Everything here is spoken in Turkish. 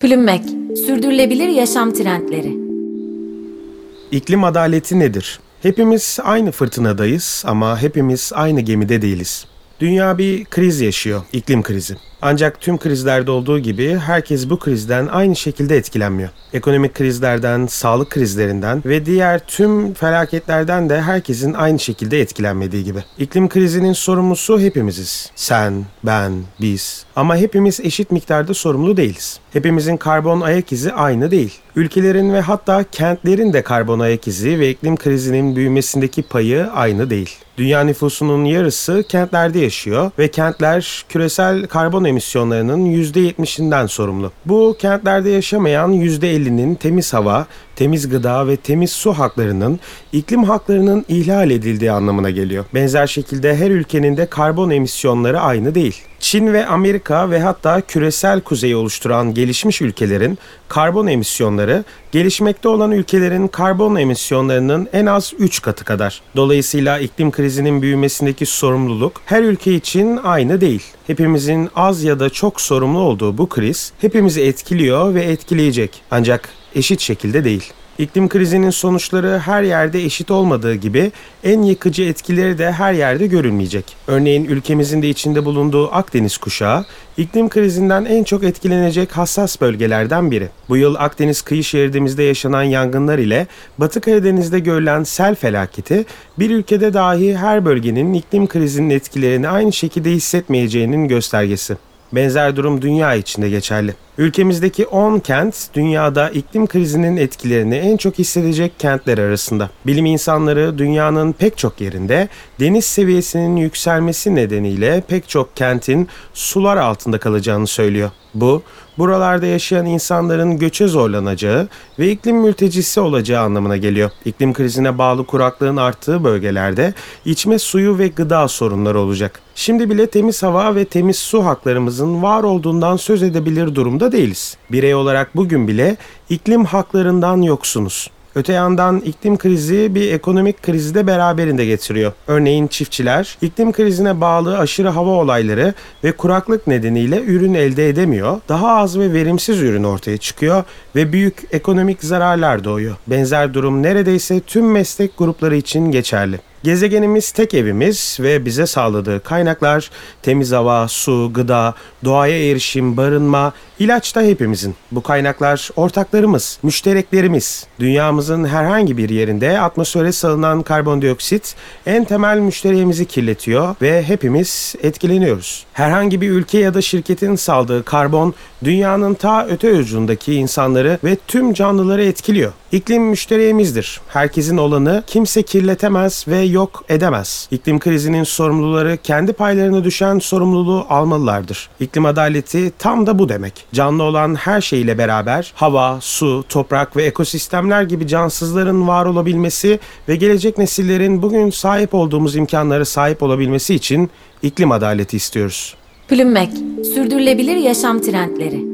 Plümmek, sürdürülebilir yaşam trendleri. İklim adaleti nedir? Hepimiz aynı fırtınadayız ama hepimiz aynı gemide değiliz. Dünya bir kriz yaşıyor, iklim krizi. Ancak tüm krizlerde olduğu gibi herkes bu krizden aynı şekilde etkilenmiyor. Ekonomik krizlerden, sağlık krizlerinden ve diğer tüm felaketlerden de herkesin aynı şekilde etkilenmediği gibi. İklim krizinin sorumlusu hepimiziz. Sen, ben, biz. Ama hepimiz eşit miktarda sorumlu değiliz. Hepimizin karbon ayak izi aynı değil. Ülkelerin ve hatta kentlerin de karbon ayak izi ve iklim krizinin büyümesindeki payı aynı değil. Dünya nüfusunun yarısı kentlerde yaşıyor ve kentler küresel karbon emisyonlarının %70'inden sorumlu. Bu kentlerde yaşamayan %50'nin temiz hava, temiz gıda ve temiz su haklarının iklim haklarının ihlal edildiği anlamına geliyor. Benzer şekilde her ülkenin de karbon emisyonları aynı değil. Çin ve Amerika ve hatta küresel kuzeyi oluşturan gelişmiş ülkelerin karbon emisyonları gelişmekte olan ülkelerin karbon emisyonlarının en az 3 katı kadar. Dolayısıyla iklim krizinin büyümesindeki sorumluluk her ülke için aynı değil. Hepimizin az ya da çok sorumlu olduğu bu kriz hepimizi etkiliyor ve etkileyecek. Ancak eşit şekilde değil. İklim krizinin sonuçları her yerde eşit olmadığı gibi en yıkıcı etkileri de her yerde görülmeyecek. Örneğin ülkemizin de içinde bulunduğu Akdeniz kuşağı iklim krizinden en çok etkilenecek hassas bölgelerden biri. Bu yıl Akdeniz kıyı şeridimizde yaşanan yangınlar ile Batı Karadeniz'de görülen sel felaketi bir ülkede dahi her bölgenin iklim krizinin etkilerini aynı şekilde hissetmeyeceğinin göstergesi. Benzer durum dünya içinde geçerli. Ülkemizdeki 10 kent dünyada iklim krizinin etkilerini en çok hissedecek kentler arasında. Bilim insanları dünyanın pek çok yerinde deniz seviyesinin yükselmesi nedeniyle pek çok kentin sular altında kalacağını söylüyor. Bu, buralarda yaşayan insanların göçe zorlanacağı ve iklim mültecisi olacağı anlamına geliyor. İklim krizine bağlı kuraklığın arttığı bölgelerde içme suyu ve gıda sorunları olacak. Şimdi bile temiz hava ve temiz su haklarımızın var olduğundan söz edebilir durumda değiliz. Birey olarak bugün bile iklim haklarından yoksunuz. Öte yandan iklim krizi bir ekonomik krizi de beraberinde getiriyor. Örneğin çiftçiler iklim krizine bağlı aşırı hava olayları ve kuraklık nedeniyle ürün elde edemiyor. Daha az ve verimsiz ürün ortaya çıkıyor ve büyük ekonomik zararlar doğuyor. Benzer durum neredeyse tüm meslek grupları için geçerli. Gezegenimiz tek evimiz ve bize sağladığı kaynaklar temiz hava, su, gıda, doğaya erişim, barınma, ilaç da hepimizin. Bu kaynaklar ortaklarımız, müştereklerimiz. Dünyamızın herhangi bir yerinde atmosfere salınan karbondioksit en temel müşterimizi kirletiyor ve hepimiz etkileniyoruz. Herhangi bir ülke ya da şirketin saldığı karbon dünyanın ta öte ucundaki insanları ve tüm canlıları etkiliyor. İklim müşteriyemizdir. Herkesin olanı kimse kirletemez ve yok edemez. İklim krizinin sorumluları kendi paylarına düşen sorumluluğu almalılardır. İklim adaleti tam da bu demek. Canlı olan her şeyle beraber hava, su, toprak ve ekosistemler gibi cansızların var olabilmesi ve gelecek nesillerin bugün sahip olduğumuz imkanlara sahip olabilmesi için iklim adaleti istiyoruz. Plümmek, sürdürülebilir yaşam trendleri.